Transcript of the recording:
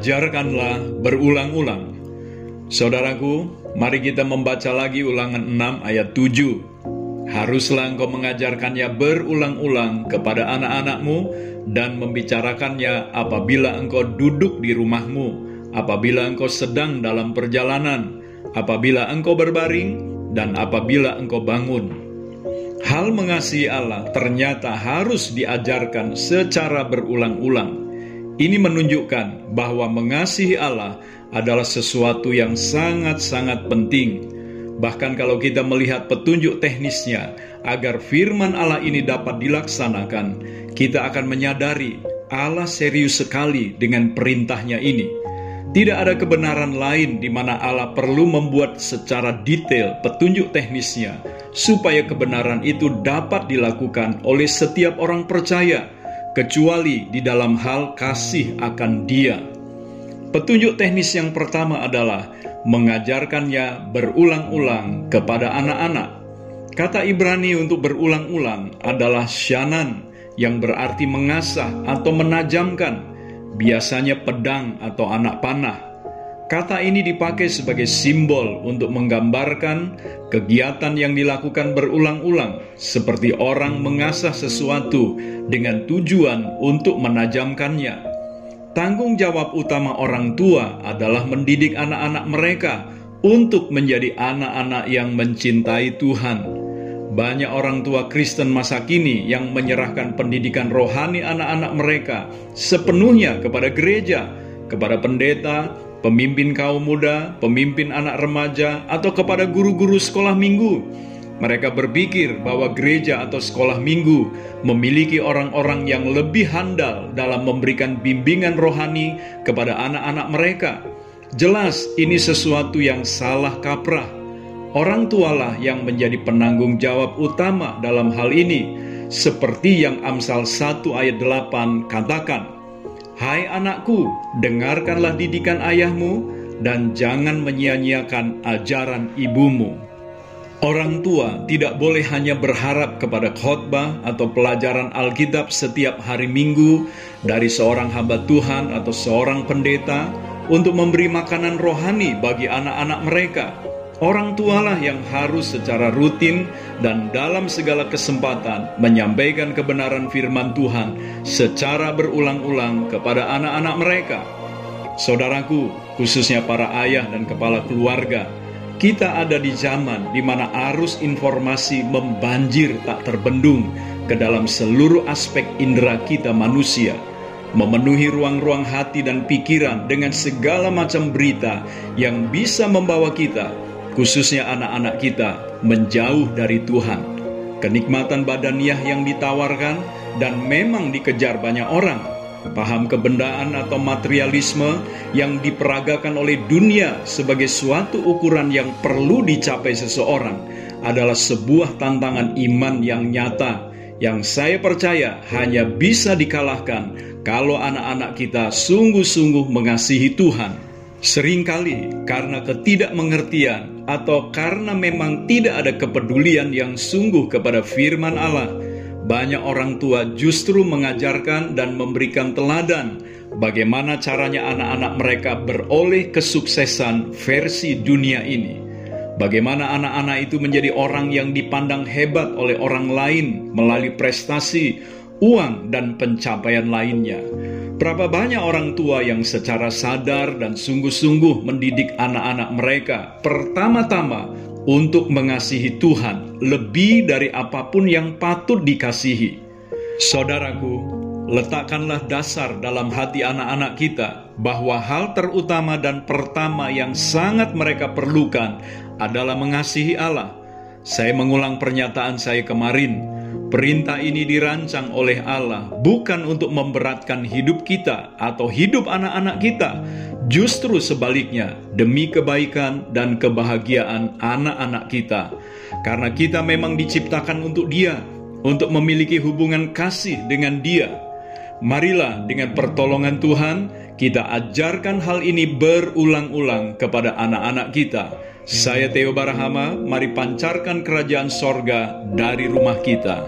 ajarkanlah berulang-ulang. Saudaraku, mari kita membaca lagi ulangan 6 ayat 7. Haruslah engkau mengajarkannya berulang-ulang kepada anak-anakmu dan membicarakannya apabila engkau duduk di rumahmu, apabila engkau sedang dalam perjalanan, apabila engkau berbaring, dan apabila engkau bangun. Hal mengasihi Allah ternyata harus diajarkan secara berulang-ulang. Ini menunjukkan bahwa mengasihi Allah adalah sesuatu yang sangat-sangat penting. Bahkan kalau kita melihat petunjuk teknisnya agar firman Allah ini dapat dilaksanakan, kita akan menyadari Allah serius sekali dengan perintahnya ini. Tidak ada kebenaran lain di mana Allah perlu membuat secara detail petunjuk teknisnya supaya kebenaran itu dapat dilakukan oleh setiap orang percaya kecuali di dalam hal kasih akan Dia. Petunjuk teknis yang pertama adalah mengajarkannya berulang-ulang kepada anak-anak. Kata Ibrani untuk berulang-ulang adalah syanan yang berarti mengasah atau menajamkan, biasanya pedang atau anak panah. Kata ini dipakai sebagai simbol untuk menggambarkan kegiatan yang dilakukan berulang-ulang, seperti orang mengasah sesuatu dengan tujuan untuk menajamkannya. Tanggung jawab utama orang tua adalah mendidik anak-anak mereka untuk menjadi anak-anak yang mencintai Tuhan. Banyak orang tua Kristen masa kini yang menyerahkan pendidikan rohani anak-anak mereka sepenuhnya kepada gereja, kepada pendeta, pemimpin kaum muda, pemimpin anak remaja, atau kepada guru-guru sekolah minggu. Mereka berpikir bahwa gereja atau sekolah minggu memiliki orang-orang yang lebih handal dalam memberikan bimbingan rohani kepada anak-anak mereka. Jelas, ini sesuatu yang salah kaprah. Orang tualah yang menjadi penanggung jawab utama dalam hal ini, seperti yang Amsal 1 ayat 8 katakan. Hai anakku, dengarkanlah didikan ayahmu dan jangan menyia-nyiakan ajaran ibumu. Orang tua tidak boleh hanya berharap kepada khotbah atau pelajaran Alkitab setiap hari Minggu dari seorang hamba Tuhan atau seorang pendeta untuk memberi makanan rohani bagi anak-anak mereka Orang tualah yang harus secara rutin dan dalam segala kesempatan menyampaikan kebenaran firman Tuhan secara berulang-ulang kepada anak-anak mereka. Saudaraku, khususnya para ayah dan kepala keluarga, kita ada di zaman di mana arus informasi membanjir tak terbendung ke dalam seluruh aspek indera kita manusia memenuhi ruang-ruang hati dan pikiran dengan segala macam berita yang bisa membawa kita khususnya anak-anak kita, menjauh dari Tuhan. Kenikmatan badaniah yang ditawarkan dan memang dikejar banyak orang. Paham kebendaan atau materialisme yang diperagakan oleh dunia sebagai suatu ukuran yang perlu dicapai seseorang adalah sebuah tantangan iman yang nyata yang saya percaya hanya bisa dikalahkan kalau anak-anak kita sungguh-sungguh mengasihi Tuhan Seringkali karena ketidakmengertian atau karena memang tidak ada kepedulian yang sungguh kepada firman Allah, banyak orang tua justru mengajarkan dan memberikan teladan bagaimana caranya anak-anak mereka beroleh kesuksesan versi dunia ini. Bagaimana anak-anak itu menjadi orang yang dipandang hebat oleh orang lain melalui prestasi, uang, dan pencapaian lainnya. Berapa banyak orang tua yang secara sadar dan sungguh-sungguh mendidik anak-anak mereka pertama-tama untuk mengasihi Tuhan lebih dari apa pun yang patut dikasihi. Saudaraku, letakkanlah dasar dalam hati anak-anak kita bahwa hal terutama dan pertama yang sangat mereka perlukan adalah mengasihi Allah. Saya mengulang pernyataan saya kemarin Perintah ini dirancang oleh Allah bukan untuk memberatkan hidup kita atau hidup anak-anak kita, justru sebaliknya demi kebaikan dan kebahagiaan anak-anak kita. Karena kita memang diciptakan untuk Dia, untuk memiliki hubungan kasih dengan Dia. Marilah dengan pertolongan Tuhan kita ajarkan hal ini berulang-ulang kepada anak-anak kita saya Theo Barahama, mari pancarkan kerajaan sorga dari rumah kita.